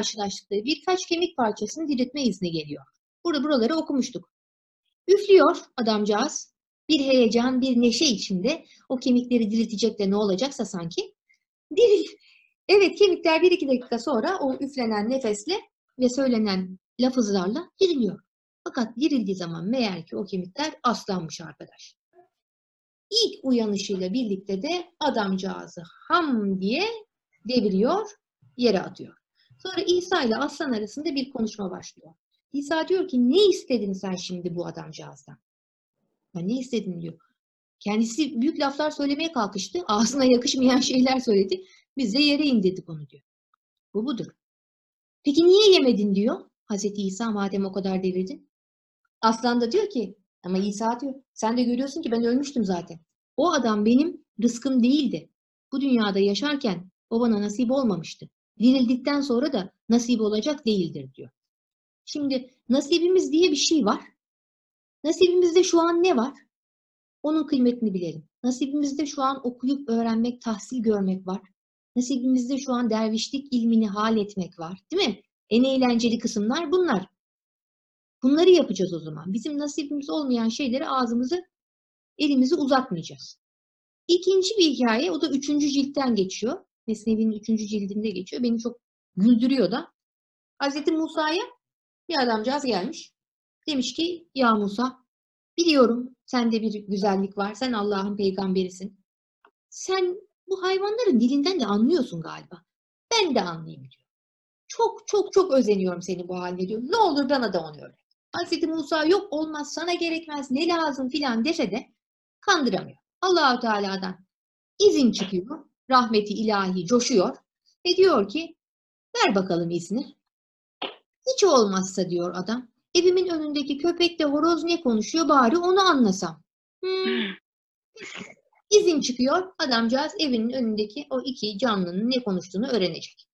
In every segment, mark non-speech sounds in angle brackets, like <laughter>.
karşılaştıkları birkaç kemik parçasını diriltme izni geliyor. Burada buraları okumuştuk. Üflüyor adamcağız. Bir heyecan, bir neşe içinde o kemikleri diriltecek de ne olacaksa sanki. Diril. Evet kemikler bir iki dakika sonra o üflenen nefesle ve söylenen lafızlarla diriliyor. Fakat dirildiği zaman meğer ki o kemikler aslanmış arkadaş. İlk uyanışıyla birlikte de adamcağızı ham diye deviriyor, yere atıyor. Sonra İsa ile aslan arasında bir konuşma başlıyor. İsa diyor ki ne istedin sen şimdi bu adamcağızdan? Ben ne istedin diyor. Kendisi büyük laflar söylemeye kalkıştı. Ağzına yakışmayan şeyler söyledi. Biz de yere indirdik onu diyor. Bu budur. Peki niye yemedin diyor. Hazreti İsa madem o kadar devirdin. Aslan da diyor ki ama İsa diyor sen de görüyorsun ki ben ölmüştüm zaten. O adam benim rızkım değildi. Bu dünyada yaşarken o bana nasip olmamıştı. Dirildikten sonra da nasip olacak değildir diyor. Şimdi nasibimiz diye bir şey var. Nasibimizde şu an ne var? Onun kıymetini bilelim. Nasibimizde şu an okuyup öğrenmek, tahsil görmek var. Nasibimizde şu an dervişlik ilmini hal etmek var. Değil mi? En eğlenceli kısımlar bunlar. Bunları yapacağız o zaman. Bizim nasibimiz olmayan şeyleri ağzımızı, elimizi uzatmayacağız. İkinci bir hikaye, o da üçüncü ciltten geçiyor. Mesnevi'nin üçüncü cildinde geçiyor. Beni çok güldürüyor da. Hazreti Musa'ya bir adamcağız gelmiş. Demiş ki, ya Musa, biliyorum sende bir güzellik var, sen Allah'ın peygamberisin. Sen bu hayvanların dilinden de anlıyorsun galiba. Ben de anlayayım diyor. Çok çok çok özeniyorum senin bu haline diyor. Ne olur bana da onu öğret. Hazreti Musa yok olmaz sana gerekmez ne lazım filan dese de kandıramıyor. Allahu Teala'dan izin çıkıyor. Rahmeti ilahi coşuyor ve diyor ki ver bakalım izni. Hiç olmazsa diyor adam evimin önündeki köpekle horoz ne konuşuyor bari onu anlasam. Hmm. <laughs> İzin çıkıyor adamcağız evinin önündeki o iki canlının ne konuştuğunu öğrenecek.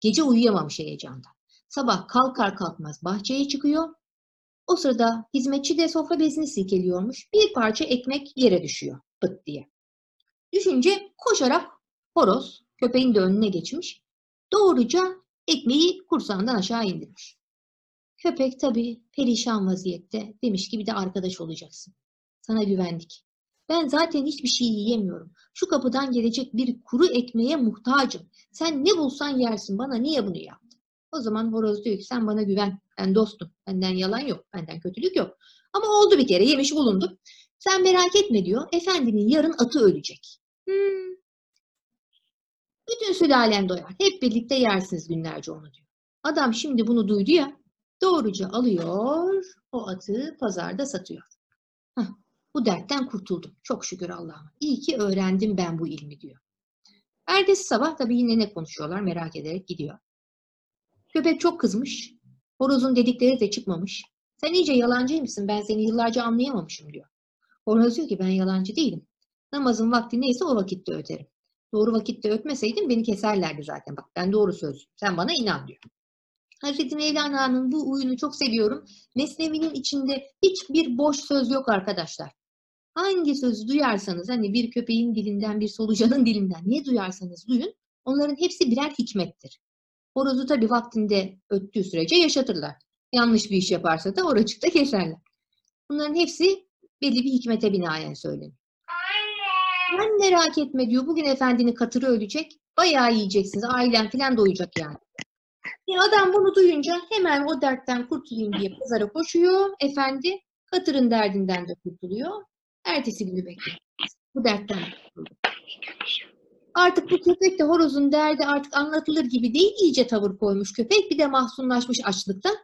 Gece uyuyamamış heyecandan. Sabah kalkar kalkmaz bahçeye çıkıyor. O sırada hizmetçi de sofra bezini silkeliyormuş. Bir parça ekmek yere düşüyor pıt diye. Düşünce koşarak horoz köpeğin de önüne geçmiş. Doğruca ekmeği kursağından aşağı indirmiş. Köpek tabii perişan vaziyette demiş ki bir de arkadaş olacaksın. Sana güvendik. Ben zaten hiçbir şey yiyemiyorum. Şu kapıdan gelecek bir kuru ekmeğe muhtacım. Sen ne bulsan yersin. Bana niye bunu yaptın? O zaman horoz diyor ki sen bana güven. Ben dostum. Benden yalan yok. Benden kötülük yok. Ama oldu bir kere. Yemiş bulundum. Sen merak etme diyor. Efendinin yarın atı ölecek. Hmm. Bütün sülalen doyar. Hep birlikte yersiniz günlerce onu diyor. Adam şimdi bunu duydu ya. Doğruca alıyor. O atı pazarda satıyor. Heh, bu dertten kurtuldum. Çok şükür Allah'ıma. İyi ki öğrendim ben bu ilmi diyor. Ertesi sabah tabii yine ne konuşuyorlar merak ederek gidiyor. Köpek çok kızmış. Horozun dedikleri de çıkmamış. Sen iyice yalancı mısın? Ben seni yıllarca anlayamamışım diyor. Horoz diyor ki ben yalancı değilim. Namazın vakti neyse o vakitte öterim. Doğru vakitte ötmeseydim beni keserlerdi zaten. Bak ben doğru söz. Sen bana inan diyor. Hazreti Mevlana'nın bu uyunu çok seviyorum. Mesnevi'nin içinde hiçbir boş söz yok arkadaşlar. Hangi sözü duyarsanız hani bir köpeğin dilinden bir solucanın <laughs> dilinden ne duyarsanız duyun onların hepsi birer hikmettir. Horozu tabii vaktinde öttüğü sürece yaşatırlar. Yanlış bir iş yaparsa da oracıkta keserler. Bunların hepsi belli bir hikmete binaen söylenir. Sen merak etme diyor. Bugün efendinin katırı ölecek. Bayağı yiyeceksiniz. Ailen falan doyacak yani. E adam bunu duyunca hemen o dertten kurtulayım diye pazara koşuyor. Efendi katırın derdinden de kurtuluyor. Ertesi günü bekliyor. Bu dertten. Artık bu köpek de horozun derdi artık anlatılır gibi değil. iyice tavır koymuş köpek. Bir de mahzunlaşmış açlıktan.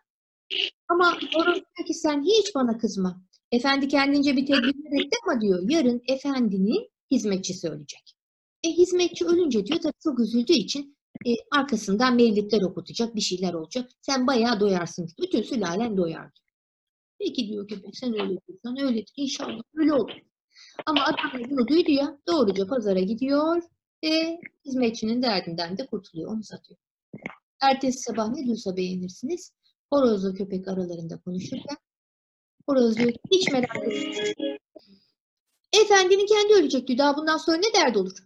Ama horoz diyor ki sen hiç bana kızma. Efendi kendince bir tedbir etti ama diyor yarın efendinin hizmetçisi ölecek. E hizmetçi ölünce diyor tabii çok üzüldüğü için e, arkasından mevlidler okutacak, bir şeyler olacak. Sen bayağı doyarsın. Bütün sülalen doyar. Peki diyor köpek sen öyle diyorsan öyledir. İnşallah öyle olur. Ama adam bunu duydu ya doğruca pazara gidiyor ve hizmetçinin derdinden de kurtuluyor. Onu satıyor. Ertesi sabah ne diyorsa beğenirsiniz. Horozla köpek aralarında konuşurken horoz diyor hiç merak etmeyin. Efendinin kendi ölecek diyor. Daha bundan sonra ne derdi olur?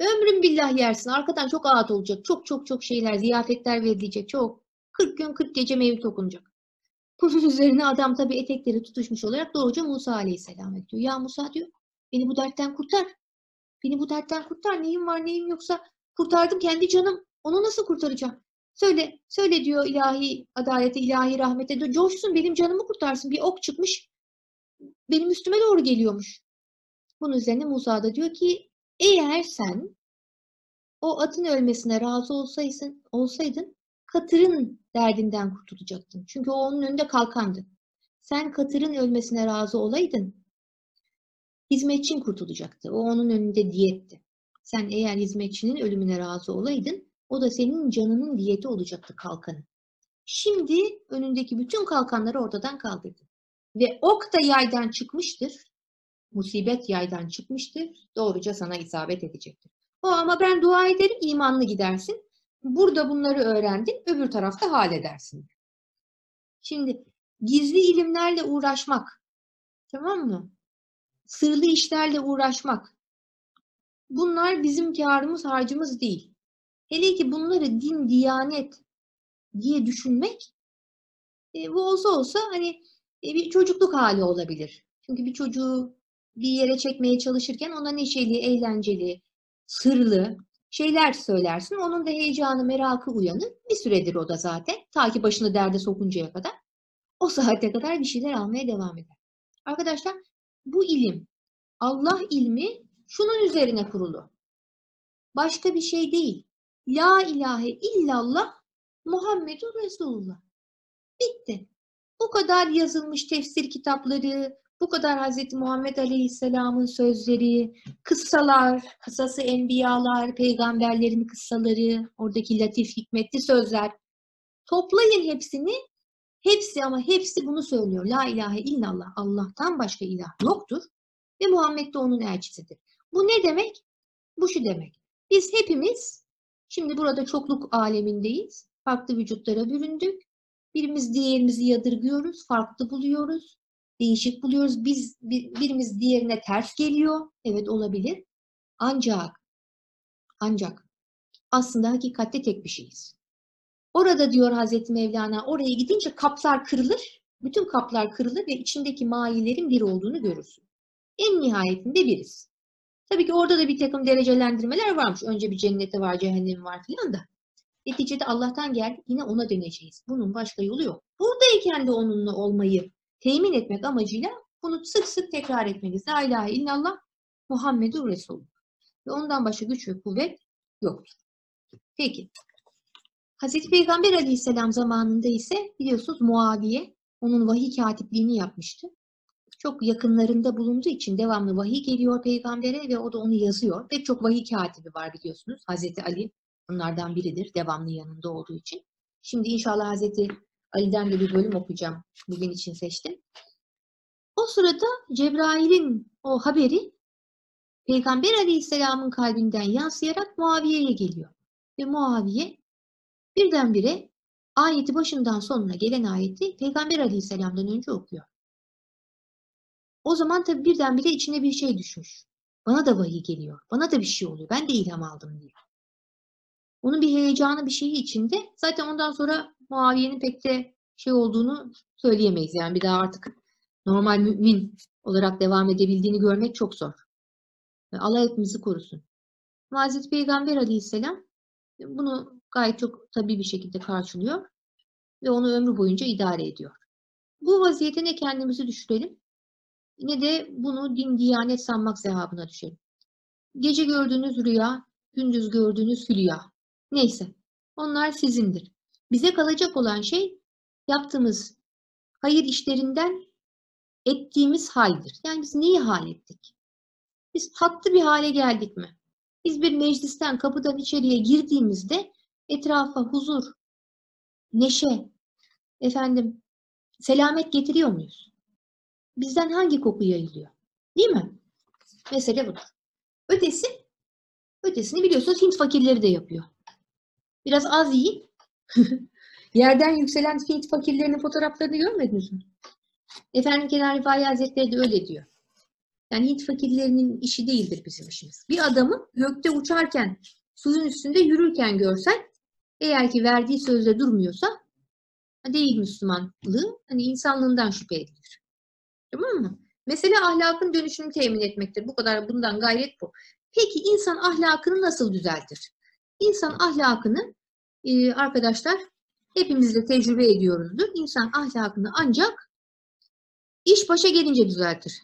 Ömrüm billah yersin. Arkadan çok ağıt olacak. Çok çok çok şeyler, ziyafetler verilecek. Çok. 40 gün 40 gece mevlüt okunacak. Bunun <laughs> üzerine adam tabii etekleri tutuşmuş olarak doğruca Musa Aleyhisselam'a diyor. Ya Musa diyor beni bu dertten kurtar. Beni bu dertten kurtar. Neyim var neyim yoksa kurtardım kendi canım. Onu nasıl kurtaracağım? Söyle, söyle diyor ilahi adalete, ilahi rahmete. Coşsun benim canımı kurtarsın. Bir ok çıkmış. Benim üstüme doğru geliyormuş. Bunun üzerine Musa da diyor ki eğer sen o atın ölmesine razı olsaydın, olsaydın Katır'ın derdinden kurtulacaktın. Çünkü o onun önünde kalkandı. Sen Katır'ın ölmesine razı olaydın, hizmetçin kurtulacaktı. O onun önünde diyetti. Sen eğer hizmetçinin ölümüne razı olaydın, o da senin canının diyeti olacaktı kalkanı. Şimdi önündeki bütün kalkanları ortadan kaldırdı. Ve ok da yaydan çıkmıştır. Musibet yaydan çıkmıştır. Doğruca sana isabet edecektir. O ama ben dua ederim, imanlı gidersin. Burada bunları öğrendin, öbür tarafta halledersin. Şimdi gizli ilimlerle uğraşmak, tamam mı? Sırlı işlerle uğraşmak. Bunlar bizim karımız, harcımız değil. Hele ki bunları din, diyanet diye düşünmek, e, bu olsa olsa hani e, bir çocukluk hali olabilir. Çünkü bir çocuğu bir yere çekmeye çalışırken ona neşeli, eğlenceli, sırlı, şeyler söylersin. Onun da heyecanı, merakı uyanır. Bir süredir o da zaten. Ta ki başını derde sokuncaya kadar. O saate kadar bir şeyler almaya devam eder. Arkadaşlar bu ilim, Allah ilmi şunun üzerine kurulu. Başka bir şey değil. La ilahe illallah Muhammedur Resulullah. Bitti. Bu kadar yazılmış tefsir kitapları, bu kadar Hz. Muhammed Aleyhisselam'ın sözleri, kıssalar, kısası enbiyalar, peygamberlerin kıssaları, oradaki latif hikmetli sözler. Toplayın hepsini, hepsi ama hepsi bunu söylüyor. La ilahe illallah, Allah'tan başka ilah yoktur ve Muhammed de onun elçisidir. Bu ne demek? Bu şu demek. Biz hepimiz, şimdi burada çokluk alemindeyiz, farklı vücutlara büründük. Birimiz diğerimizi yadırgıyoruz, farklı buluyoruz değişik buluyoruz. Biz birimiz diğerine ters geliyor. Evet olabilir. Ancak ancak aslında hakikatte tek bir şeyiz. Orada diyor Hazreti Mevlana oraya gidince kaplar kırılır. Bütün kaplar kırılır ve içindeki mayilerin bir olduğunu görürsün. En nihayetinde biriz. Tabii ki orada da bir takım derecelendirmeler varmış. Önce bir cenneti var, cehennemi var filan da. Neticede Allah'tan geldik yine ona döneceğiz. Bunun başka yolu yok. Buradayken de onunla olmayı temin etmek amacıyla bunu sık sık tekrar etmeliyiz. La ilahe illallah Muhammedur Resulullah. Ve ondan başka güç ve kuvvet yoktur. Peki. Hazreti Peygamber Aleyhisselam zamanında ise biliyorsunuz Muaviye onun vahiy katipliğini yapmıştı. Çok yakınlarında bulunduğu için devamlı vahiy geliyor peygambere ve o da onu yazıyor. Pek çok vahiy katibi var biliyorsunuz. Hazreti Ali bunlardan biridir devamlı yanında olduğu için. Şimdi inşallah Hazreti Ali'den de bir bölüm okuyacağım. Bugün için seçtim. O sırada Cebrail'in o haberi Peygamber Aleyhisselam'ın kalbinden yansıyarak Muaviye'ye geliyor. Ve Muaviye birdenbire ayeti başından sonuna gelen ayeti Peygamber Aleyhisselam'dan önce okuyor. O zaman tabi birdenbire içine bir şey düşmüş. Bana da vahiy geliyor. Bana da bir şey oluyor. Ben de ilham aldım diyor. Onun bir heyecanı bir şeyi içinde. Zaten ondan sonra Muaviye'nin pek de şey olduğunu söyleyemeyiz. Yani bir daha artık normal mümin olarak devam edebildiğini görmek çok zor. Allah hepimizi korusun. Hazreti Peygamber Aleyhisselam bunu gayet çok tabii bir şekilde karşılıyor ve onu ömrü boyunca idare ediyor. Bu vaziyete ne kendimizi düşürelim ne de bunu din diyanet sanmak zehabına düşelim. Gece gördüğünüz rüya, gündüz gördüğünüz hülya. Neyse, onlar sizindir. Bize kalacak olan şey yaptığımız hayır işlerinden ettiğimiz haldir. Yani biz neyi hal ettik? Biz haklı bir hale geldik mi? Biz bir meclisten kapıdan içeriye girdiğimizde etrafa huzur, neşe, efendim selamet getiriyor muyuz? Bizden hangi koku yayılıyor? Değil mi? Mesele budur. Ötesi, ötesini biliyorsunuz Hint fakirleri de yapıyor. Biraz az yiyin. <laughs> Yerden yükselen Hint fakirlerinin fotoğraflarını görmediniz mi? Efendim Kenan Rifai Hazretleri de öyle diyor. Yani Hint fakirlerinin işi değildir bizim işimiz. Bir adamı gökte uçarken, suyun üstünde yürürken görsen, eğer ki verdiği sözde durmuyorsa değil Müslümanlığı, hani insanlığından şüphe edilir. Tamam mı? Mesela ahlakın dönüşümünü temin etmektir. Bu kadar bundan gayret bu. Peki insan ahlakını nasıl düzeltir? İnsan ahlakını e, arkadaşlar hepimiz de tecrübe ediyoruzdur. İnsan ahlakını ancak iş başa gelince düzeltir.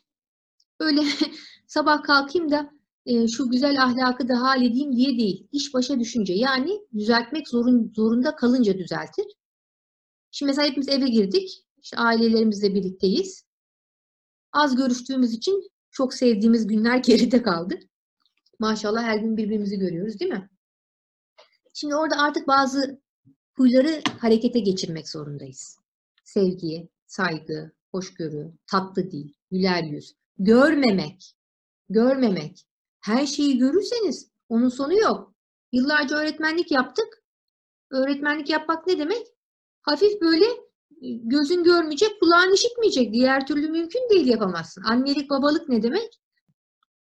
Böyle <laughs> sabah kalkayım da e, şu güzel ahlakı da halledeyim diye değil. İş başa düşünce yani düzeltmek zorun, zorunda kalınca düzeltir. Şimdi mesela hepimiz eve girdik. İşte ailelerimizle birlikteyiz. Az görüştüğümüz için çok sevdiğimiz günler <laughs> geride kaldı. Maşallah her gün birbirimizi görüyoruz değil mi? Şimdi orada artık bazı huyları harekete geçirmek zorundayız. Sevgi, saygı, hoşgörü, tatlı dil, güler yüz. Görmemek, görmemek. Her şeyi görürseniz onun sonu yok. Yıllarca öğretmenlik yaptık. Öğretmenlik yapmak ne demek? Hafif böyle gözün görmeyecek, kulağın işitmeyecek. Diğer türlü mümkün değil yapamazsın. Annelik, babalık ne demek?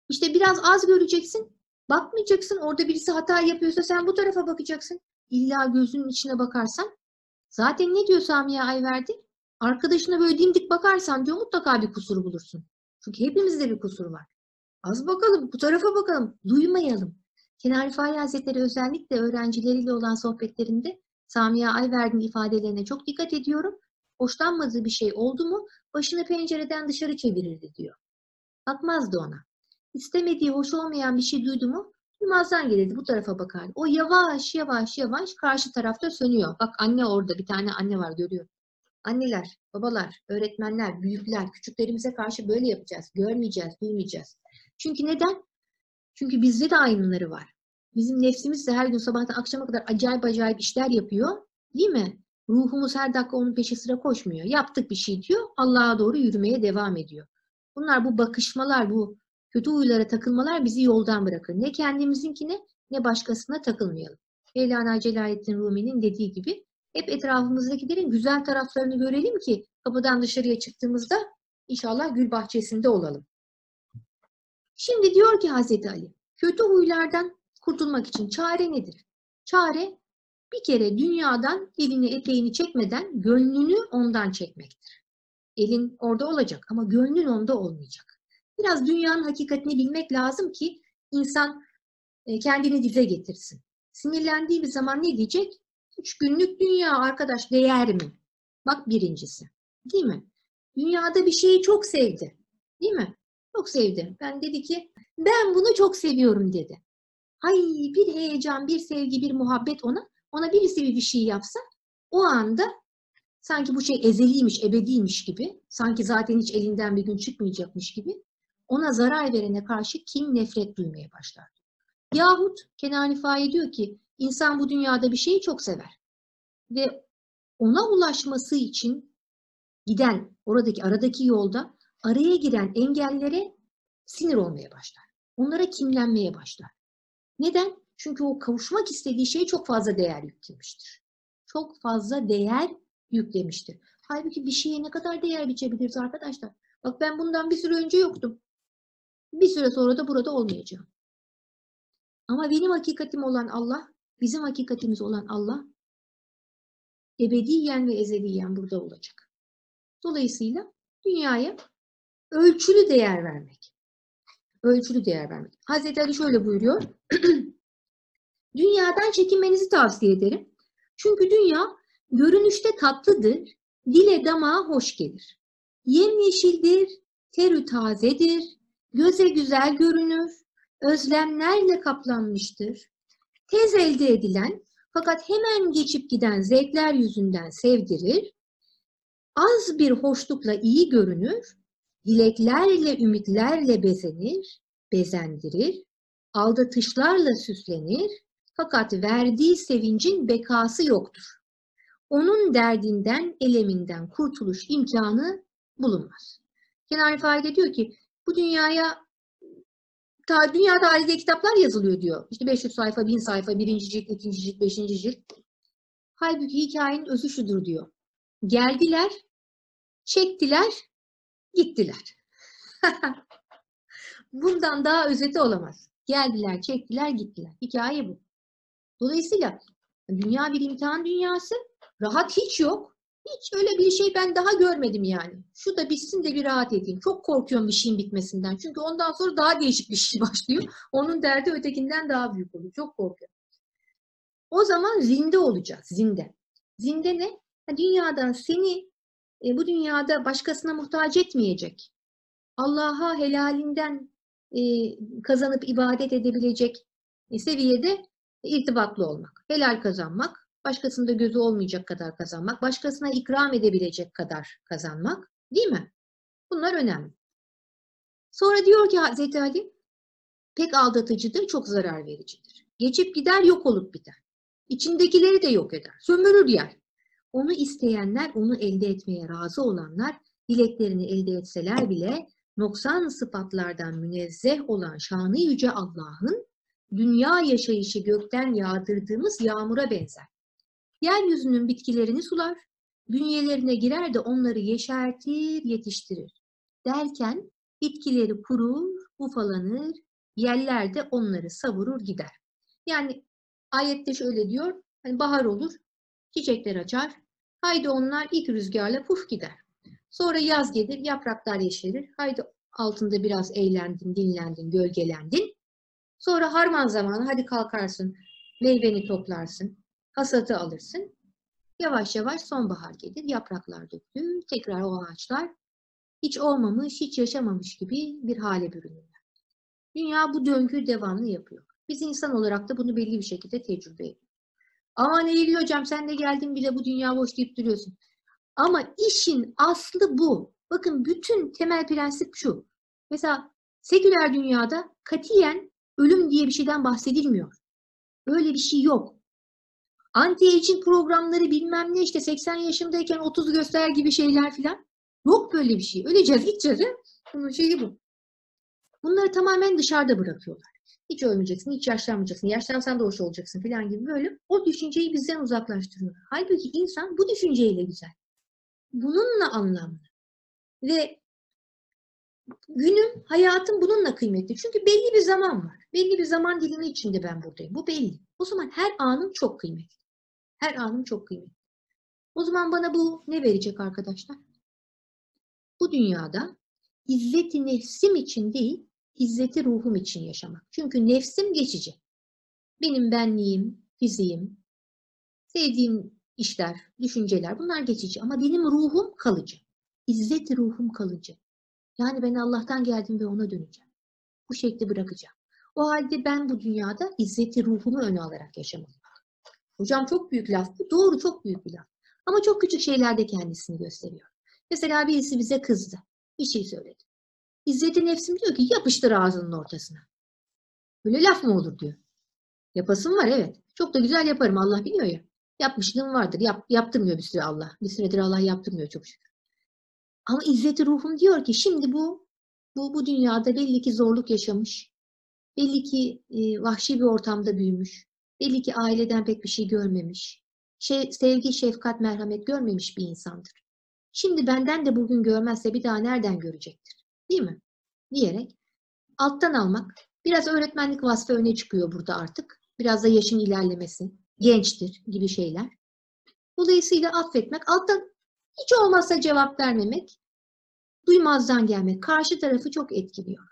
İşte biraz az göreceksin, bakmayacaksın. Orada birisi hata yapıyorsa sen bu tarafa bakacaksın. İlla gözünün içine bakarsan. Zaten ne diyor Samiye Ayverdi? Arkadaşına böyle dimdik bakarsan diyor mutlaka bir kusur bulursun. Çünkü hepimizde bir kusur var. Az bakalım, bu tarafa bakalım, duymayalım. Kenar Rifai Hazretleri özellikle öğrencileriyle olan sohbetlerinde Samiye Ayverdi'nin ifadelerine çok dikkat ediyorum. Hoşlanmadığı bir şey oldu mu başını pencereden dışarı çevirirdi diyor. Bakmazdı ona. İstemediği, hoş olmayan bir şey duydu mu duymazdan gelirdi bu tarafa bakardı. O yavaş yavaş yavaş karşı tarafta sönüyor. Bak anne orada bir tane anne var görüyor. Anneler, babalar, öğretmenler, büyükler, küçüklerimize karşı böyle yapacağız. Görmeyeceğiz, duymayacağız. Çünkü neden? Çünkü bizde de aynıları var. Bizim nefsimiz de her gün sabahtan akşama kadar acayip acayip işler yapıyor. Değil mi? Ruhumuz her dakika onun peşi sıra koşmuyor. Yaptık bir şey diyor, Allah'a doğru yürümeye devam ediyor. Bunlar bu bakışmalar, bu kötü huylara takılmalar bizi yoldan bırakır. Ne kendimizinkine ne başkasına takılmayalım. Mevlana Celaleddin Rumi'nin dediği gibi hep etrafımızdakilerin güzel taraflarını görelim ki kapıdan dışarıya çıktığımızda inşallah gül bahçesinde olalım. Şimdi diyor ki Hazreti Ali, kötü huylardan kurtulmak için çare nedir? Çare bir kere dünyadan elini eteğini çekmeden gönlünü ondan çekmektir. Elin orada olacak ama gönlün onda olmayacak. Biraz dünyanın hakikatini bilmek lazım ki insan e, kendini dize getirsin. Sinirlendiği bir zaman ne diyecek? Üç günlük dünya arkadaş değer mi? Bak birincisi. Değil mi? Dünyada bir şeyi çok sevdi. Değil mi? Çok sevdi. Ben dedi ki ben bunu çok seviyorum dedi. Ay bir heyecan, bir sevgi, bir muhabbet ona. Ona birisi bir, şey yapsa o anda sanki bu şey ezeliymiş, ebediymiş gibi, sanki zaten hiç elinden bir gün çıkmayacakmış gibi ona zarar verene karşı kim nefret duymaya başlar. Yahut Kenan Fahi diyor ki insan bu dünyada bir şeyi çok sever. Ve ona ulaşması için giden oradaki aradaki yolda araya giren engellere sinir olmaya başlar. Onlara kimlenmeye başlar. Neden? Çünkü o kavuşmak istediği şeye çok fazla değer yüklemiştir. Çok fazla değer yüklemiştir. Halbuki bir şeye ne kadar değer biçebiliriz arkadaşlar? Bak ben bundan bir süre önce yoktum. Bir süre sonra da burada olmayacağım. Ama benim hakikatim olan Allah, bizim hakikatimiz olan Allah ebediyen ve ezeliyen burada olacak. Dolayısıyla dünyaya ölçülü değer vermek. Ölçülü değer vermek. Hazreti Ali şöyle buyuruyor. <clears throat> Dünyadan çekinmenizi tavsiye ederim. Çünkü dünya görünüşte tatlıdır, dile damağa hoş gelir. Yemyeşildir, terü tazedir, göze güzel görünür, özlemlerle kaplanmıştır. Tez elde edilen fakat hemen geçip giden zevkler yüzünden sevdirir, az bir hoşlukla iyi görünür, dileklerle, ümitlerle bezenir, bezendirir, aldatışlarla süslenir, fakat verdiği sevincin bekası yoktur. Onun derdinden, eleminden kurtuluş imkanı bulunmaz. Kenar Faide diyor ki bu dünyaya ta, dünya tarihinde kitaplar yazılıyor diyor. İşte 500 sayfa, 1000 sayfa, birinci cilt, ikinci cilt, beşinci cilt. Halbuki hikayenin özü şudur diyor. Geldiler, çektiler, gittiler. <laughs> Bundan daha özeti olamaz. Geldiler, çektiler, gittiler. Hikaye bu. Dolayısıyla dünya bir imtihan dünyası. Rahat hiç yok. Hiç öyle bir şey ben daha görmedim yani. Şu da bitsin de bir rahat edeyim. Çok korkuyorum bir şeyin bitmesinden. Çünkü ondan sonra daha değişik bir şey <laughs> başlıyor. Onun derdi ötekinden daha büyük oluyor. Çok korkuyorum. O zaman zinde olacağız. Zinde. Zinde ne? Dünyadan seni e, bu dünyada başkasına muhtaç etmeyecek. Allah'a helalinden e, kazanıp ibadet edebilecek e, seviyede irtibatlı olmak. Helal kazanmak, başkasında gözü olmayacak kadar kazanmak, başkasına ikram edebilecek kadar kazanmak, değil mi? Bunlar önemli. Sonra diyor ki Hazreti Ali, pek aldatıcıdır, çok zarar vericidir. Geçip gider, yok olup biter. İçindekileri de yok eder, sömürür yer. Onu isteyenler, onu elde etmeye razı olanlar, dileklerini elde etseler bile noksan sıfatlardan münezzeh olan şanı yüce Allah'ın dünya yaşayışı gökten yağdırdığımız yağmura benzer. Yeryüzünün bitkilerini sular, bünyelerine girer de onları yeşertir, yetiştirir. Derken bitkileri kurur, ufalanır, yeller de onları savurur gider. Yani ayette şöyle diyor, hani bahar olur, çiçekler açar, haydi onlar ilk rüzgarla puf gider. Sonra yaz gelir, yapraklar yeşerir, haydi altında biraz eğlendin, dinlendin, gölgelendin. Sonra harman zamanı hadi kalkarsın, meyveni toplarsın, hasatı alırsın. Yavaş yavaş sonbahar gelir, yapraklar dökülür, tekrar o ağaçlar hiç olmamış, hiç yaşamamış gibi bir hale bürünürler. Dünya bu döngüyü devamlı yapıyor. Biz insan olarak da bunu belli bir şekilde tecrübe ediyoruz. Aman Eylül hocam sen de geldin bile bu dünya boş deyip duruyorsun. Ama işin aslı bu. Bakın bütün temel prensip şu. Mesela seküler dünyada katiyen ölüm diye bir şeyden bahsedilmiyor. Öyle bir şey yok. Anti-aging programları bilmem ne işte 80 yaşındayken 30 göster gibi şeyler filan. Yok böyle bir şey. Öleceğiz gideceğiz. He? Bunun şeyi bu. Bunları tamamen dışarıda bırakıyorlar. Hiç ölmeyeceksin, hiç yaşlanmayacaksın, yaşlansan da hoş olacaksın filan gibi böyle o düşünceyi bizden uzaklaştırıyorlar. Halbuki insan bu düşünceyle güzel. Bununla anlamlı. Ve günüm, hayatım bununla kıymetli. Çünkü belli bir zaman var. Belli bir zaman dilimi içinde ben buradayım. Bu belli. O zaman her anım çok kıymetli. Her anım çok kıymetli. O zaman bana bu ne verecek arkadaşlar? Bu dünyada izzeti nefsim için değil, izzeti ruhum için yaşamak. Çünkü nefsim geçici. Benim benliğim, fiziğim, sevdiğim işler, düşünceler bunlar geçici ama benim ruhum kalıcı. İzzet ruhum kalıcı. Yani ben Allah'tan geldim ve ona döneceğim. Bu şekli bırakacağım. O halde ben bu dünyada izzeti ruhumu öne alarak yaşamalıyım. Hocam çok büyük laf bu. Doğru çok büyük bir laf. Ama çok küçük şeylerde kendisini gösteriyor. Mesela birisi bize kızdı. Bir şey söyledi. İzzeti nefsim diyor ki yapıştır ağzının ortasına. Böyle laf mı olur diyor. Yapasım var evet. Çok da güzel yaparım Allah biliyor ya. Yapmışlığım vardır. Yap, yaptırmıyor bir süre Allah. Bir süredir Allah yaptırmıyor çok şükür. Ama izzeti ruhum diyor ki şimdi bu bu, bu dünyada belli ki zorluk yaşamış. Belli ki e, vahşi bir ortamda büyümüş. Belli ki aileden pek bir şey görmemiş. Şey, sevgi, şefkat, merhamet görmemiş bir insandır. Şimdi benden de bugün görmezse bir daha nereden görecektir? Değil mi? Diyerek alttan almak. Biraz öğretmenlik vasfı öne çıkıyor burada artık. Biraz da yaşın ilerlemesi, gençtir gibi şeyler. Dolayısıyla affetmek, alttan hiç olmazsa cevap vermemek, duymazdan gelmek, karşı tarafı çok etkiliyor.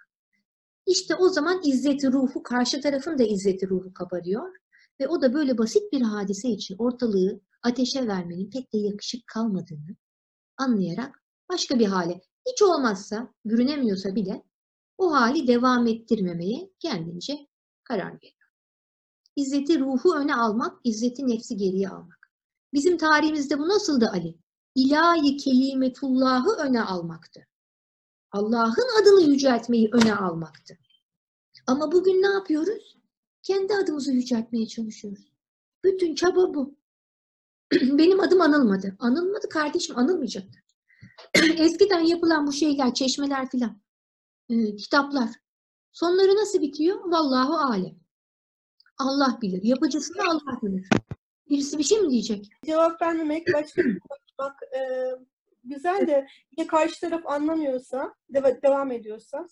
İşte o zaman izzeti ruhu, karşı tarafın da izzeti ruhu kabarıyor. Ve o da böyle basit bir hadise için ortalığı ateşe vermenin pek de yakışık kalmadığını anlayarak başka bir hale, hiç olmazsa, bürünemiyorsa bile o hali devam ettirmemeye kendince karar veriyor. İzzeti ruhu öne almak, izzeti nefsi geriye almak. Bizim tarihimizde bu nasıldı Ali? İlahi kelimetullahı öne almaktı. Allah'ın adını yüceltmeyi öne almaktı. Ama bugün ne yapıyoruz? Kendi adımızı yüceltmeye çalışıyoruz. Bütün çaba bu. <clears throat> Benim adım anılmadı. Anılmadı kardeşim, anılmayacaktı. <clears throat> Eskiden yapılan bu şeyler, çeşmeler filan, e, kitaplar. Sonları nasıl bitiyor? Vallahu alem. Allah bilir. Yapıcısını Allah bilir. Birisi bir şey mi diyecek? Cevap vermemek, başka konuşmak e, güzel de ya karşı taraf anlamıyorsa, deva- devam ediyorsa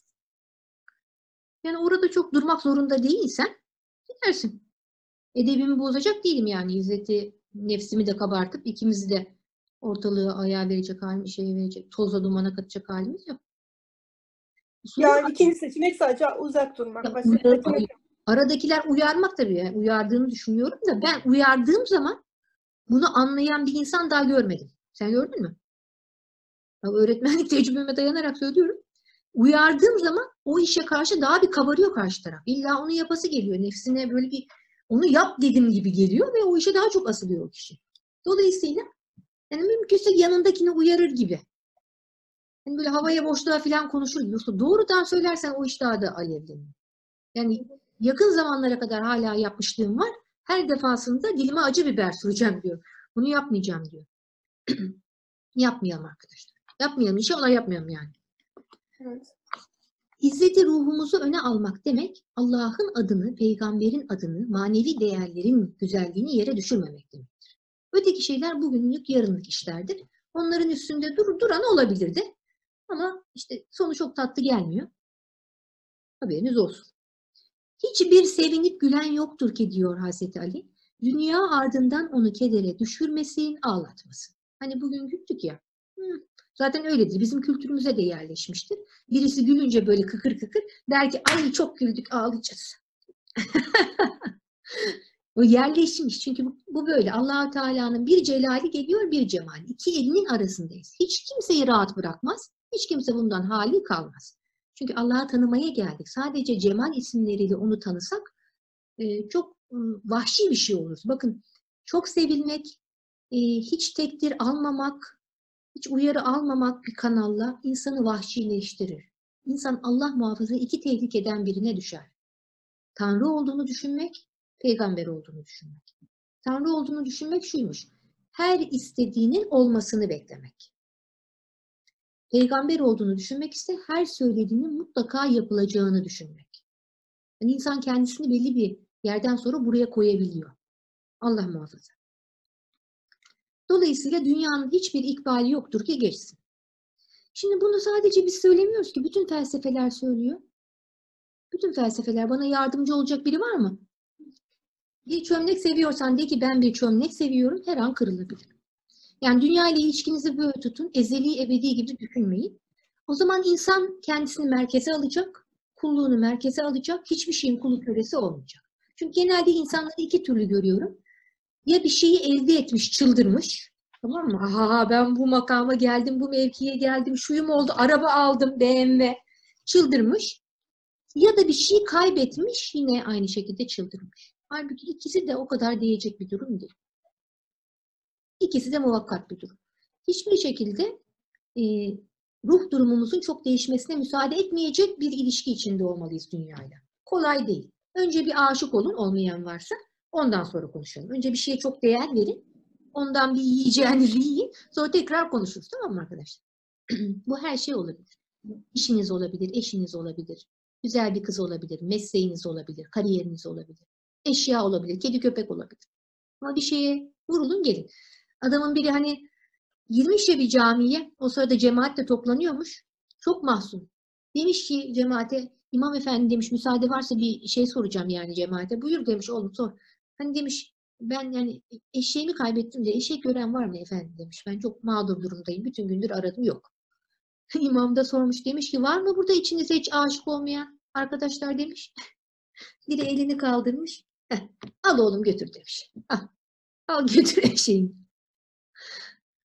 Yani orada çok durmak zorunda değilsen gidersin. Edebimi bozacak değilim yani. İzzeti nefsimi de kabartıp ikimizi de ortalığı ayağa verecek halim, şey verecek, toza dumana katacak halimiz yok. Usulü var. Yani ikinci seçenek sadece uzak durmak. Ya, Başka seçenek. Aradakiler uyarmak tabii. Yani uyardığını düşünüyorum da ben uyardığım zaman bunu anlayan bir insan daha görmedim. Sen gördün mü? Ya, öğretmenlik tecrübeme dayanarak söylüyorum. Uyardığım zaman o işe karşı daha bir kabarıyor karşı taraf. İlla onu yapası geliyor. Nefsine böyle bir onu yap dedim gibi geliyor ve o işe daha çok asılıyor o kişi. Dolayısıyla yani mümkünse yanındakini uyarır gibi. Yani böyle havaya boşluğa falan konuşur. Yoksa doğrudan söylersen o iş daha da alevleniyor. Yani yakın zamanlara kadar hala yapmışlığım var. Her defasında dilime acı biber süreceğim diyor. Bunu yapmayacağım diyor. <clears throat> Yapmayalım arkadaşlar. Yapmayalım. İnşallah yapmayalım yani. Evet. İzzeti ruhumuzu öne almak demek Allah'ın adını, peygamberin adını, manevi değerlerin güzelliğini yere düşürmemek demektir. Öteki şeyler bugünlük, yarınlık işlerdir. Onların üstünde dur, duran olabilir de. Ama işte sonu çok tatlı gelmiyor. Haberiniz olsun. Hiçbir sevinip gülen yoktur ki diyor Hazreti Ali. Dünya ardından onu kedere düşürmesin, ağlatmasın. Hani bugün güldük ya. Zaten öyledir. Bizim kültürümüze de yerleşmiştir. Birisi gülünce böyle kıkır kıkır der ki ay çok güldük ağlayacağız. <laughs> o yerleşmiş. Çünkü bu, böyle. Allahu Teala'nın bir celali geliyor bir cemali. İki elinin arasındayız. Hiç kimseyi rahat bırakmaz. Hiç kimse bundan hali kalmaz. Çünkü Allah'ı tanımaya geldik. Sadece cemal isimleriyle onu tanısak e, çok e, vahşi bir şey oluruz. Bakın çok sevilmek, e, hiç tekdir almamak, hiç uyarı almamak bir kanalla insanı vahşileştirir. İnsan Allah muhafaza iki tehlikeden birine düşer. Tanrı olduğunu düşünmek, peygamber olduğunu düşünmek. Tanrı olduğunu düşünmek şuymuş. Her istediğinin olmasını beklemek. Peygamber olduğunu düşünmek ise her söylediğinin mutlaka yapılacağını düşünmek. Yani insan kendisini belli bir yerden sonra buraya koyabiliyor. Allah muhafaza. Dolayısıyla dünyanın hiçbir ikbali yoktur ki geçsin. Şimdi bunu sadece biz söylemiyoruz ki. Bütün felsefeler söylüyor. Bütün felsefeler bana yardımcı olacak biri var mı? Bir çömlek seviyorsan de ki ben bir çömlek seviyorum her an kırılabilir. Yani dünya ile ilişkinizi böyle tutun. Ezeli ebedi gibi düşünmeyin. O zaman insan kendisini merkeze alacak. Kulluğunu merkeze alacak. Hiçbir şeyin kulu kölesi olmayacak. Çünkü genelde insanları iki türlü görüyorum ya bir şeyi elde etmiş, çıldırmış. Tamam mı? Aha ben bu makama geldim, bu mevkiye geldim, şuyum oldu, araba aldım, BMW. Çıldırmış. Ya da bir şey kaybetmiş, yine aynı şekilde çıldırmış. Halbuki ikisi de o kadar diyecek bir durum değil. İkisi de muvakkat bir durum. Hiçbir şekilde e, ruh durumumuzun çok değişmesine müsaade etmeyecek bir ilişki içinde olmalıyız dünyayla. Kolay değil. Önce bir aşık olun, olmayan varsa. Ondan sonra konuşalım. Önce bir şeye çok değer verin. Ondan bir yiyeceğinizi <laughs> yiyin. Sonra tekrar konuşuruz. Tamam mı arkadaşlar? <clears throat> Bu her şey olabilir. İşiniz olabilir, eşiniz olabilir. Güzel bir kız olabilir, mesleğiniz olabilir, kariyeriniz olabilir. Eşya olabilir, kedi köpek olabilir. Ama bir şeye vurulun gelin. Adamın biri hani girmiş ya bir camiye, o sırada cemaat de toplanıyormuş. Çok mahzun. Demiş ki cemaate, İmam efendi demiş müsaade varsa bir şey soracağım yani cemaate. Buyur demiş oğlum sor. Hani demiş ben yani eşeğimi kaybettim de eşek gören var mı efendim demiş. Ben çok mağdur durumdayım. Bütün gündür aradım yok. <laughs> İmam da sormuş demiş ki var mı burada içinizde hiç aşık olmayan arkadaşlar demiş. <laughs> Biri elini kaldırmış. "Heh, al oğlum götür demiş. Al, al <laughs> götür eşeğini.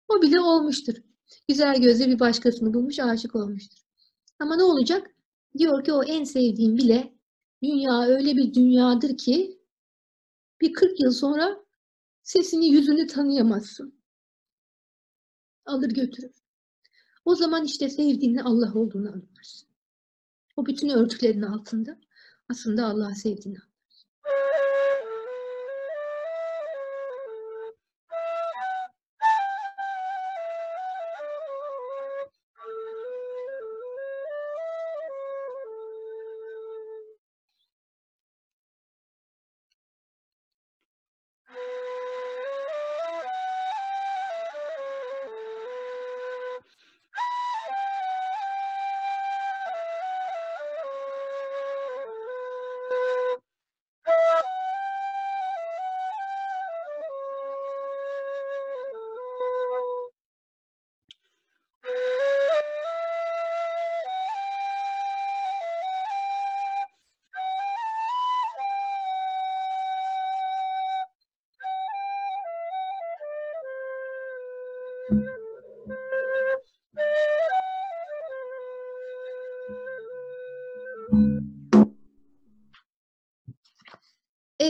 O bile olmuştur. Güzel gözle bir başkasını bulmuş aşık olmuştur. Ama ne olacak? Diyor ki o en sevdiğim bile dünya öyle bir dünyadır ki bir 40 yıl sonra sesini yüzünü tanıyamazsın. Alır götürür. O zaman işte sevdiğinin Allah olduğunu anlarsın. O bütün örtülerin altında aslında Allah sevdiğini anlarsın.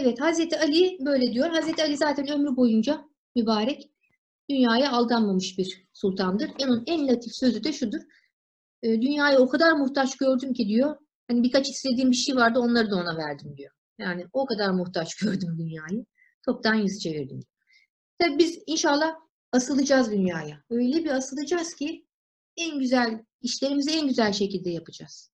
Evet Hazreti Ali böyle diyor. Hazreti Ali zaten ömrü boyunca mübarek dünyaya aldanmamış bir sultandır. Onun en latif sözü de şudur. E, dünyayı o kadar muhtaç gördüm ki diyor. Hani birkaç istediğim bir şey vardı onları da ona verdim diyor. Yani o kadar muhtaç <laughs> gördüm dünyayı. Toptan yüz çevirdim. Tabii biz inşallah asılacağız dünyaya. Öyle bir asılacağız ki en güzel işlerimizi en güzel şekilde yapacağız.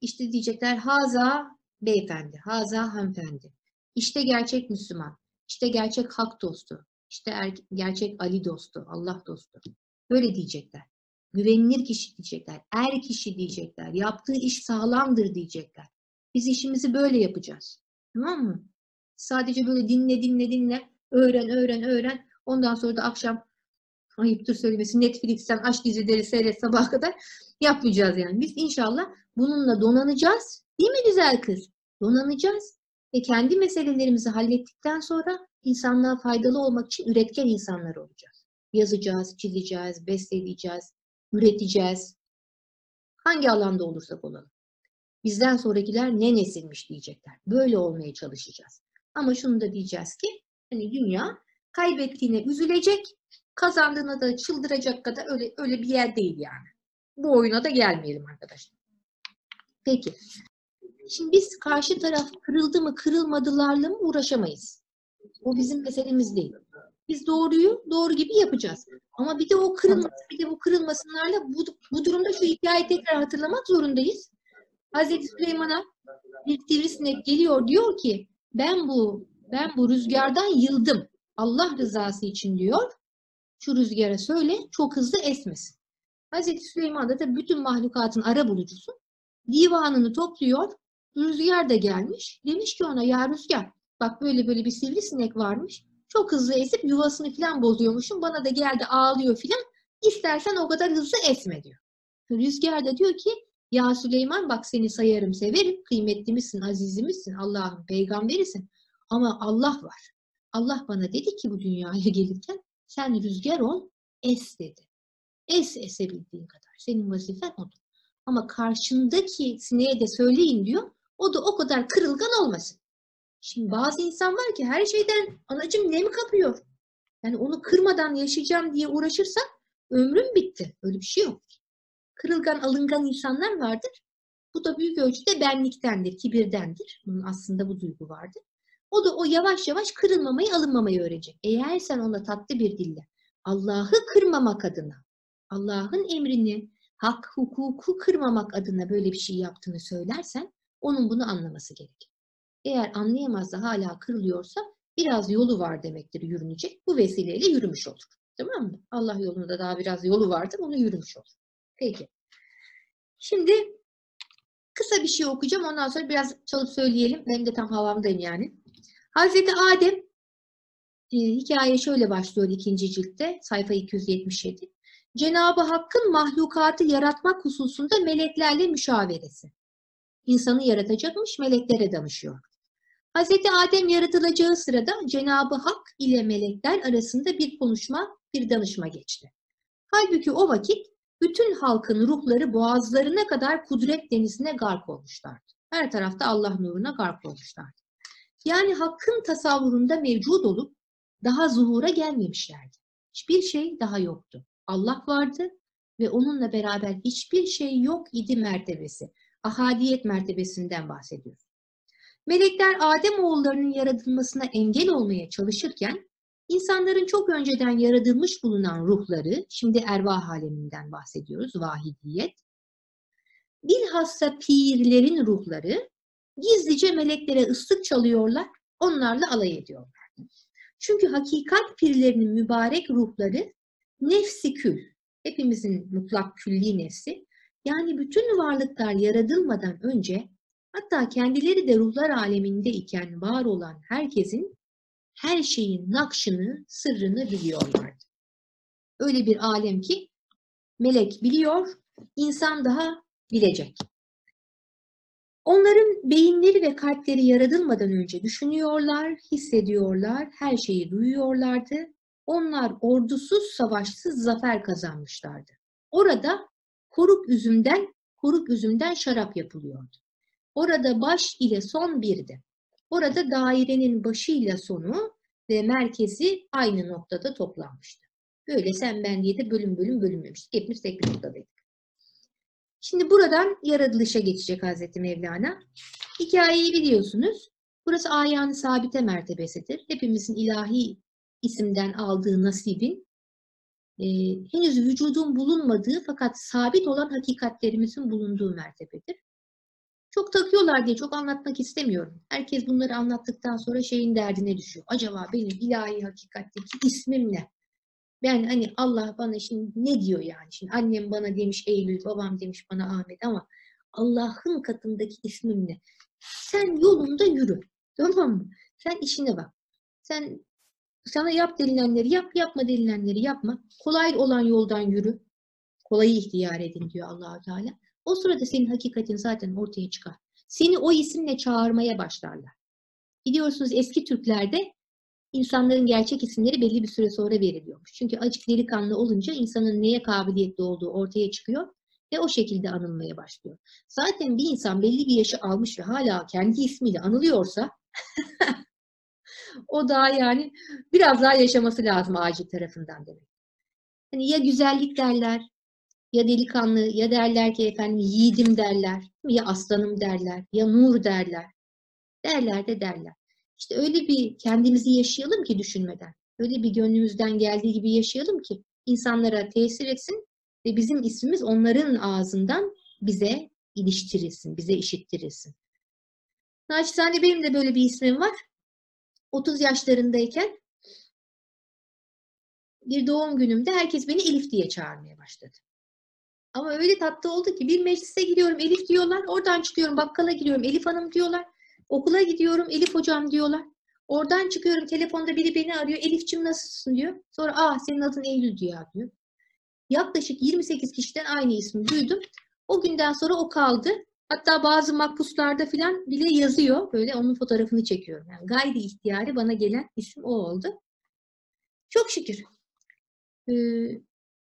İşte diyecekler haza beyefendi, haza hanımefendi. İşte gerçek Müslüman, işte gerçek hak dostu, işte er, gerçek Ali dostu, Allah dostu. Böyle diyecekler. Güvenilir kişi diyecekler, er kişi diyecekler, yaptığı iş sağlamdır diyecekler. Biz işimizi böyle yapacağız. Tamam mı? Sadece böyle dinle dinle dinle, öğren öğren öğren. Ondan sonra da akşam ayıptır söylemesi Netflix'ten aç dizileri seyret sabaha kadar yapmayacağız yani. Biz inşallah bununla donanacağız. Değil mi güzel kız? Donanacağız. Ve kendi meselelerimizi hallettikten sonra insanlığa faydalı olmak için üretken insanlar olacağız. Yazacağız, çizeceğiz, besteleyeceğiz, üreteceğiz. Hangi alanda olursak olalım. Bizden sonrakiler ne nesilmiş diyecekler. Böyle olmaya çalışacağız. Ama şunu da diyeceğiz ki hani dünya kaybettiğine üzülecek, kazandığına da çıldıracak kadar öyle öyle bir yer değil yani. Bu oyuna da gelmeyelim arkadaşlar. Peki. Şimdi biz karşı taraf kırıldı mı kırılmadılarla mı uğraşamayız. O bizim meselemiz değil. Biz doğruyu doğru gibi yapacağız. Ama bir de o kırılması, bir de bu kırılmasınlarla bu, bu durumda şu hikayeyi tekrar hatırlamak zorundayız. Hazreti Süleyman'a bir sivrisinek geliyor diyor ki ben bu ben bu rüzgardan yıldım. Allah rızası için diyor. Şu rüzgara söyle çok hızlı esmesin. Hazreti Süleyman da tabii bütün mahlukatın ara bulucusu. Divanını topluyor. Rüzgar da gelmiş. Demiş ki ona ya rüzgar bak böyle böyle bir sivrisinek varmış. Çok hızlı esip yuvasını falan bozuyormuşum. Bana da geldi ağlıyor falan. İstersen o kadar hızlı esme diyor. Rüzgar da diyor ki ya Süleyman bak seni sayarım severim. Kıymetli misin, azizimizsin, Allah'ın peygamberisin. Ama Allah var. Allah bana dedi ki bu dünyaya gelirken sen rüzgar ol, es dedi. Es esebildiğin kadar. Senin vazifen odur. Ama karşındaki sineğe de söyleyin diyor. O da o kadar kırılgan olmasın. Şimdi bazı insan var ki her şeyden anacım nem kapıyor. Yani onu kırmadan yaşayacağım diye uğraşırsa ömrüm bitti. Öyle bir şey yok. Kırılgan, alıngan insanlar vardır. Bu da büyük ölçüde benliktendir, kibirdendir. Bunun aslında bu duygu vardır. O da o yavaş yavaş kırılmamayı, alınmamayı öğrenecek. Eğer sen ona tatlı bir dille Allah'ı kırmamak adına, Allah'ın emrini, hak, hukuku kırmamak adına böyle bir şey yaptığını söylersen onun bunu anlaması gerekir. Eğer anlayamaz da hala kırılıyorsa biraz yolu var demektir yürünecek. Bu vesileyle yürümüş olur. Tamam mı? Allah yolunda daha biraz yolu vardır, onu yürümüş olur. Peki. Şimdi kısa bir şey okuyacağım. Ondan sonra biraz çalıp söyleyelim. Benim de tam havamdayım yani. Hazreti Adem e, hikaye şöyle başlıyor ikinci ciltte sayfa 277. Cenab-ı Hakk'ın mahlukatı yaratmak hususunda meleklerle müşaveresi. İnsanı yaratacakmış, meleklere danışıyor. Hazreti Adem yaratılacağı sırada Cenab-ı Hak ile melekler arasında bir konuşma, bir danışma geçti. Halbuki o vakit bütün halkın ruhları boğazlarına kadar kudret denizine gark olmuşlardı. Her tarafta Allah nuruna gark olmuşlardı. Yani hakkın tasavvurunda mevcut olup daha zuhura gelmemişlerdi. Hiçbir şey daha yoktu. Allah vardı ve onunla beraber hiçbir şey yok idi mertebesi. Ahadiyet mertebesinden bahsediyoruz. Melekler Adem oğullarının yaratılmasına engel olmaya çalışırken insanların çok önceden yaratılmış bulunan ruhları, şimdi ervah aleminden bahsediyoruz, vahidiyet. Bilhassa pirlerin ruhları gizlice meleklere ıslık çalıyorlar, onlarla alay ediyorlar. Çünkü hakikat pirlerinin mübarek ruhları nefsi kül, hepimizin mutlak külli nefsi, yani bütün varlıklar yaratılmadan önce hatta kendileri de ruhlar aleminde iken var olan herkesin her şeyin nakşını, sırrını biliyorlardı. Öyle bir alem ki melek biliyor, insan daha bilecek. Onların beyinleri ve kalpleri yaratılmadan önce düşünüyorlar, hissediyorlar, her şeyi duyuyorlardı. Onlar ordusuz, savaşsız zafer kazanmışlardı. Orada koruk üzümden, koruk üzümden şarap yapılıyordu. Orada baş ile son birdi. Orada dairenin başıyla sonu ve merkezi aynı noktada toplanmıştı. Böyle sen ben diye de bölüm bölüm bölünmemiştik. Hepimiz tek bir noktadaydık. Şimdi buradan yaratılışa geçecek Hazreti Mevlana. Hikayeyi biliyorsunuz. Burası ayağını sabite mertebesidir. Hepimizin ilahi isimden aldığı nasibin e, henüz vücudun bulunmadığı fakat sabit olan hakikatlerimizin bulunduğu mertebedir. Çok takıyorlar diye çok anlatmak istemiyorum. Herkes bunları anlattıktan sonra şeyin derdine düşüyor. Acaba benim ilahi hakikatteki ismim ne? Ben hani Allah bana şimdi ne diyor yani? Şimdi annem bana demiş Eylül, babam demiş bana Ahmet ama Allah'ın katındaki ismim ne? Sen yolunda yürü. Tamam mı? Sen işine bak. Sen sana yap denilenleri yap, yapma denilenleri yapma. Kolay olan yoldan yürü. Kolayı ihtiyar edin diyor Allahu Teala. O sırada senin hakikatin zaten ortaya çıkar. Seni o isimle çağırmaya başlarlar. Biliyorsunuz eski Türklerde insanların gerçek isimleri belli bir süre sonra veriliyormuş. Çünkü acık delikanlı olunca insanın neye kabiliyetli olduğu ortaya çıkıyor ve o şekilde anılmaya başlıyor. Zaten bir insan belli bir yaşı almış ve hala kendi ismiyle anılıyorsa <laughs> o daha yani biraz daha yaşaması lazım acil tarafından demek. Hani ya güzellik derler, ya delikanlı, ya derler ki efendim yiğidim derler, ya aslanım derler, ya nur derler. Derler de derler. İşte öyle bir kendimizi yaşayalım ki düşünmeden. Öyle bir gönlümüzden geldiği gibi yaşayalım ki insanlara tesir etsin ve bizim ismimiz onların ağzından bize iliştirilsin, bize işittirilsin. Naçizane benim de böyle bir ismim var. 30 yaşlarındayken bir doğum günümde herkes beni Elif diye çağırmaya başladı. Ama öyle tatlı oldu ki bir meclise gidiyorum Elif diyorlar. Oradan çıkıyorum bakkala gidiyorum Elif Hanım diyorlar. Okula gidiyorum Elif Hocam diyorlar. Oradan çıkıyorum telefonda biri beni arıyor. Elifçim nasılsın diyor. Sonra aa senin adın Eylül diyor diyor. Yaklaşık 28 kişiden aynı ismi duydum. O günden sonra o kaldı. Hatta bazı makpuslarda falan bile yazıyor. Böyle onun fotoğrafını çekiyorum. Yani gayri ihtiyari bana gelen isim o oldu. Çok şükür. Ee,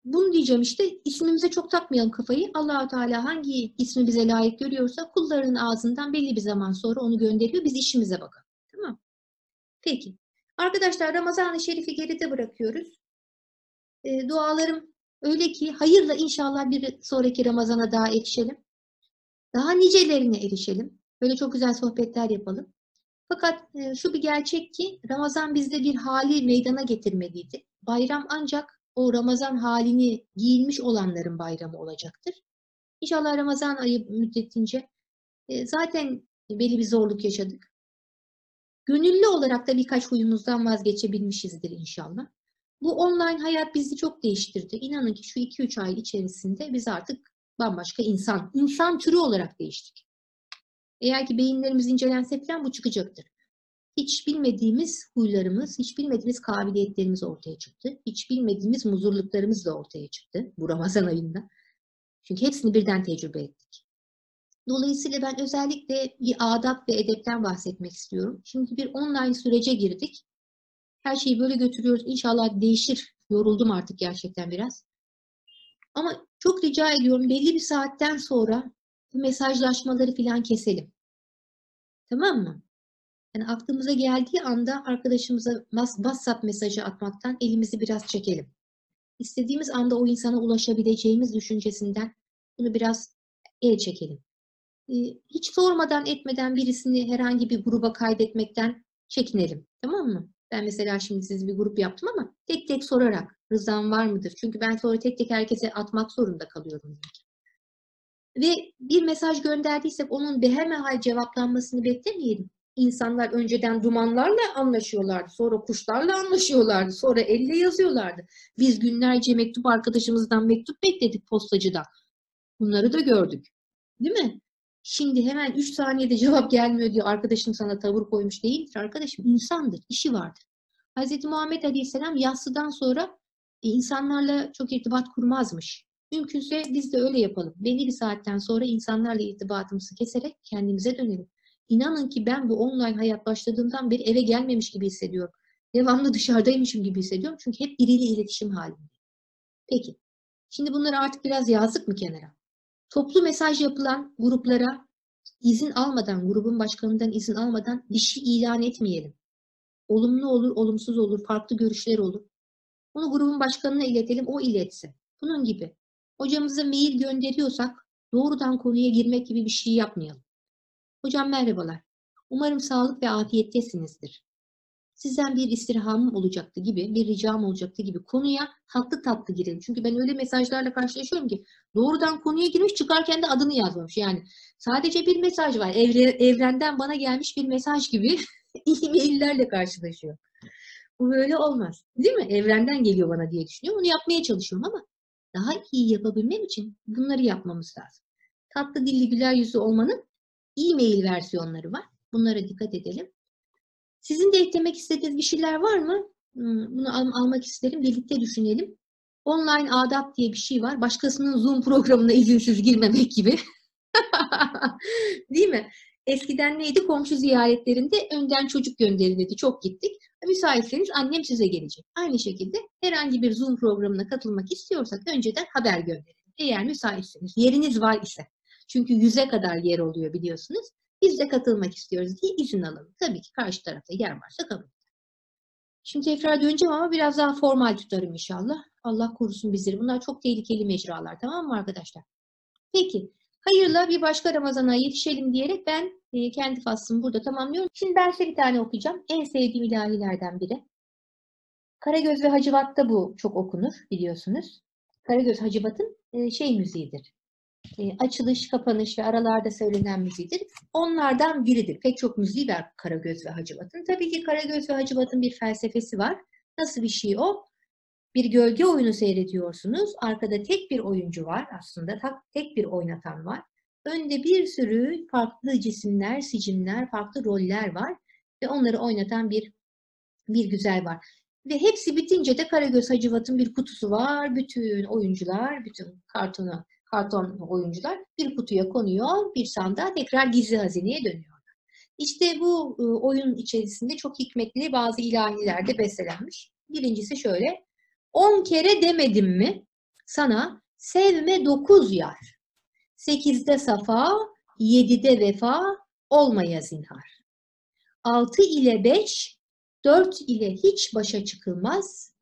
bunu diyeceğim işte ismimize çok takmayalım kafayı. Allahu Teala hangi ismi bize layık görüyorsa kullarının ağzından belli bir zaman sonra onu gönderiyor. Biz işimize bakalım. Tamam Peki. Arkadaşlar Ramazan-ı Şerif'i geride bırakıyoruz. E, dualarım öyle ki hayırla inşallah bir sonraki Ramazan'a daha ekşelim. Daha nicelerine erişelim. Böyle çok güzel sohbetler yapalım. Fakat e, şu bir gerçek ki Ramazan bizde bir hali meydana getirmeliydi. Bayram ancak o Ramazan halini giyinmiş olanların bayramı olacaktır. İnşallah Ramazan ayı müddetince e, zaten belli bir zorluk yaşadık. Gönüllü olarak da birkaç huyumuzdan vazgeçebilmişizdir inşallah. Bu online hayat bizi çok değiştirdi. İnanın ki şu 2-3 ay içerisinde biz artık bambaşka insan, insan türü olarak değiştik. Eğer ki beyinlerimiz incelense falan bu çıkacaktır. Hiç bilmediğimiz huylarımız, hiç bilmediğimiz kabiliyetlerimiz ortaya çıktı. Hiç bilmediğimiz muzurluklarımız da ortaya çıktı bu Ramazan ayında. Çünkü hepsini birden tecrübe ettik. Dolayısıyla ben özellikle bir adab ve edepten bahsetmek istiyorum. Şimdi bir online sürece girdik. Her şeyi böyle götürüyoruz. İnşallah değişir. Yoruldum artık gerçekten biraz. Ama çok rica ediyorum belli bir saatten sonra bu mesajlaşmaları filan keselim. Tamam mı? Yani aklımıza geldiği anda arkadaşımıza WhatsApp mesajı atmaktan elimizi biraz çekelim. İstediğimiz anda o insana ulaşabileceğimiz düşüncesinden bunu biraz el çekelim. Hiç sormadan etmeden birisini herhangi bir gruba kaydetmekten çekinelim. Tamam mı? Ben mesela şimdi siz bir grup yaptım ama tek tek sorarak rızan var mıdır? Çünkü ben sonra tek tek herkese atmak zorunda kalıyorum. Ve bir mesaj gönderdiysek onun behemehal cevaplanmasını beklemeyelim. İnsanlar önceden dumanlarla anlaşıyorlardı. Sonra kuşlarla anlaşıyorlardı. Sonra elle yazıyorlardı. Biz günlerce mektup arkadaşımızdan mektup bekledik postacıdan. Bunları da gördük. Değil mi? Şimdi hemen 3 saniyede cevap gelmiyor diyor arkadaşım sana tavır koymuş değildir. Arkadaşım insandır, işi vardır. Hz. Muhammed Aleyhisselam yassıdan sonra e, insanlarla çok irtibat kurmazmış. Mümkünse biz de öyle yapalım. Belli bir saatten sonra insanlarla irtibatımızı keserek kendimize dönelim. İnanın ki ben bu online hayat başladığımdan beri eve gelmemiş gibi hissediyorum. Devamlı dışarıdaymışım gibi hissediyorum. Çünkü hep biriyle iletişim halinde. Peki. Şimdi bunları artık biraz yazdık mı kenara? Toplu mesaj yapılan gruplara izin almadan, grubun başkanından izin almadan bir şey ilan etmeyelim. Olumlu olur, olumsuz olur, farklı görüşler olur. Bunu grubun başkanına iletelim, o iletsin. Bunun gibi. Hocamıza mail gönderiyorsak doğrudan konuya girmek gibi bir şey yapmayalım. Hocam merhabalar. Umarım sağlık ve afiyettesinizdir. Sizden bir istirhamım olacaktı gibi, bir ricam olacaktı gibi konuya tatlı tatlı girelim. Çünkü ben öyle mesajlarla karşılaşıyorum ki doğrudan konuya girmiş çıkarken de adını yazmamış. Yani sadece bir mesaj var. Evre, evrenden bana gelmiş bir mesaj gibi <laughs> e-maillerle karşılaşıyor. Bu böyle olmaz. Değil mi? Evrenden geliyor bana diye düşünüyorum. Onu yapmaya çalışıyorum ama daha iyi yapabilmem için bunları yapmamız lazım. Tatlı dilli güler yüzlü olmanın e-mail versiyonları var. Bunlara dikkat edelim. Sizin de eklemek istediğiniz bir şeyler var mı? Hmm, bunu al almak isterim. Birlikte düşünelim. Online adap diye bir şey var. Başkasının Zoom programına izinsiz girmemek gibi. <laughs> Değil mi? Eskiden neydi? Komşu ziyaretlerinde önden çocuk gönderilirdi. Çok gittik. Müsaitseniz annem size gelecek. Aynı şekilde herhangi bir Zoom programına katılmak istiyorsak önceden haber gönderelim. Eğer müsaitseniz, yeriniz var ise. Çünkü yüze kadar yer oluyor biliyorsunuz. Biz de katılmak istiyoruz diye izin alalım. Tabii ki karşı tarafta yer varsa kabul Şimdi tekrar döneceğim ama biraz daha formal tutarım inşallah. Allah korusun bizleri. Bunlar çok tehlikeli mecralar tamam mı arkadaşlar? Peki. Hayırla bir başka Ramazan'a yetişelim diyerek ben e, kendi faslımı burada tamamlıyorum. Şimdi ben size bir tane okuyacağım. En sevdiğim ilahilerden biri. Karagöz ve Hacivat'ta bu çok okunur biliyorsunuz. Karagöz Hacivat'ın e, şey müziğidir. E, açılış, kapanış ve aralarda söylenen müziğidir. Onlardan biridir. Pek çok müziği var Karagöz ve Hacivat'ın. Tabii ki Karagöz ve Hacivat'ın bir felsefesi var. Nasıl bir şey o? Bir gölge oyunu seyrediyorsunuz. Arkada tek bir oyuncu var aslında. Tek bir oynatan var. Önde bir sürü farklı cisimler, sicimler, farklı roller var. Ve onları oynatan bir bir güzel var. Ve hepsi bitince de Karagöz Hacivat'ın bir kutusu var. Bütün oyuncular, bütün kartonu karton oyuncular bir kutuya konuyor, bir sandığa tekrar gizli hazineye dönüyorlar. İşte bu e, oyun içerisinde çok hikmetli bazı ilahiler de bestelenmiş. Birincisi şöyle, on kere demedim mi sana sevme dokuz yar, sekizde safa, yedide vefa, olmaya zinhar. Altı ile beş, dört ile hiç başa çıkılmaz,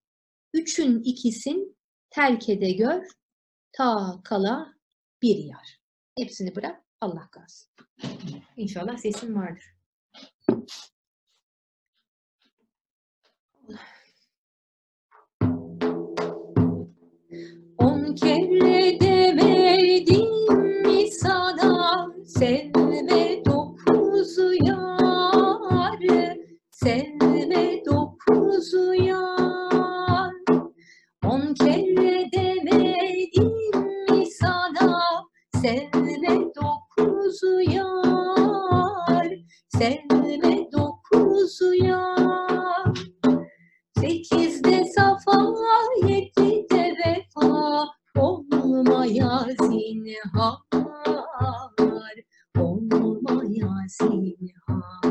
üçün ikisin terkede gör, ta kala bir yar. Hepsini bırak Allah kalsın. İnşallah sesim vardır. On kere demedim mi sana sevme Sevme dokuzu yar, sevme dokuzu yar. Sekizde safa, yedide vefa, olmaya zinhar, olmaya zinhar.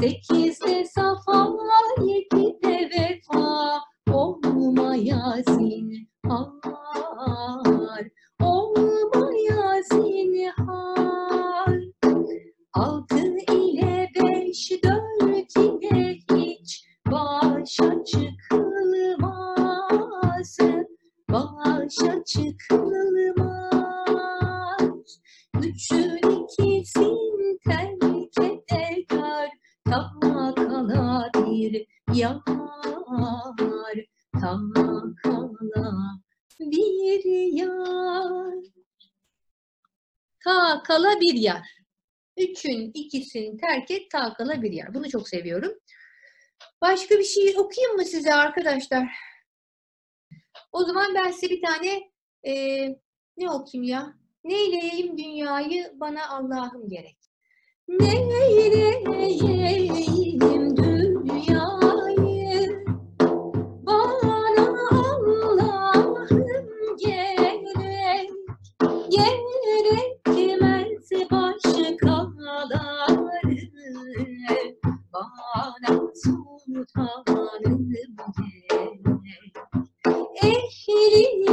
Sekizde dört ile hiç başa çıkılmaz. Başa çıkılmaz. Üçün ikisin terk eder, ta kala bir yar, ta kala bir yar. Ta kala bir yar. Üçün ikisini terk et, ta kala bir yar. Bunu çok seviyorum. Başka bir şey okuyayım mı size arkadaşlar? O zaman ben size bir tane e, ne okuyayım ya? Neyleyeyim dünyayı bana Allah'ım gerek. Neyleyeyim sultanım gerek. Ehli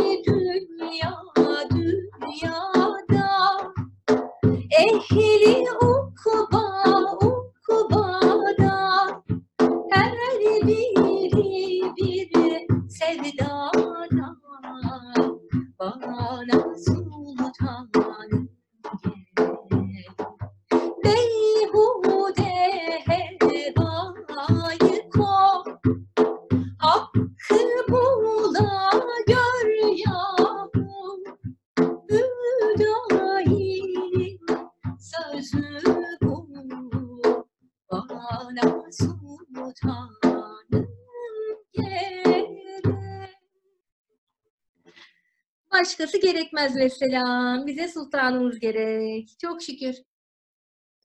gerekmez ve selam. Bize sultanımız gerek. Çok şükür.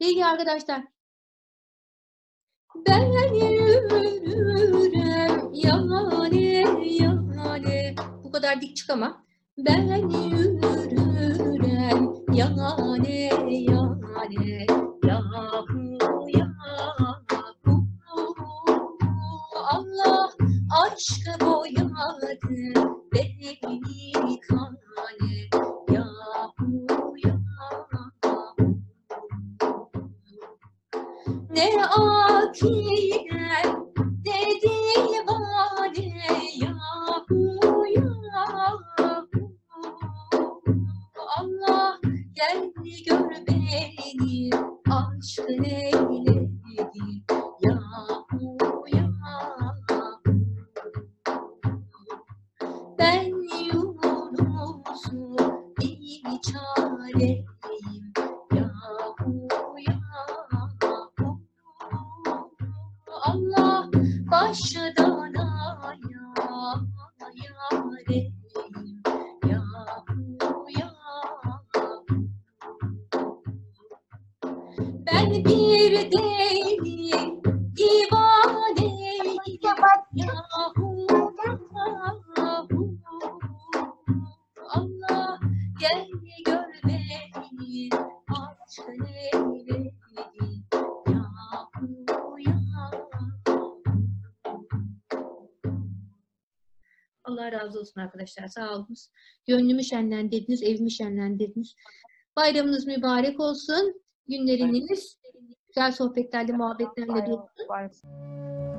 Sevgili arkadaşlar. Ben yürürüm yane yane. Bu kadar dik çıkamam. Ben yürürüm yane yane. Yahu yahu. Allah aşkı boyadı beni kane. Ne akile ne divane yahu yahu Allah gel gör beni aşkın eyledi olsun arkadaşlar. Sağ olunuz. Gönlümü şenlendirdiniz, evimi şenlendirdiniz. Bayramınız mübarek olsun. Günleriniz güzel sohbetlerle, muhabbetlerle dolsun.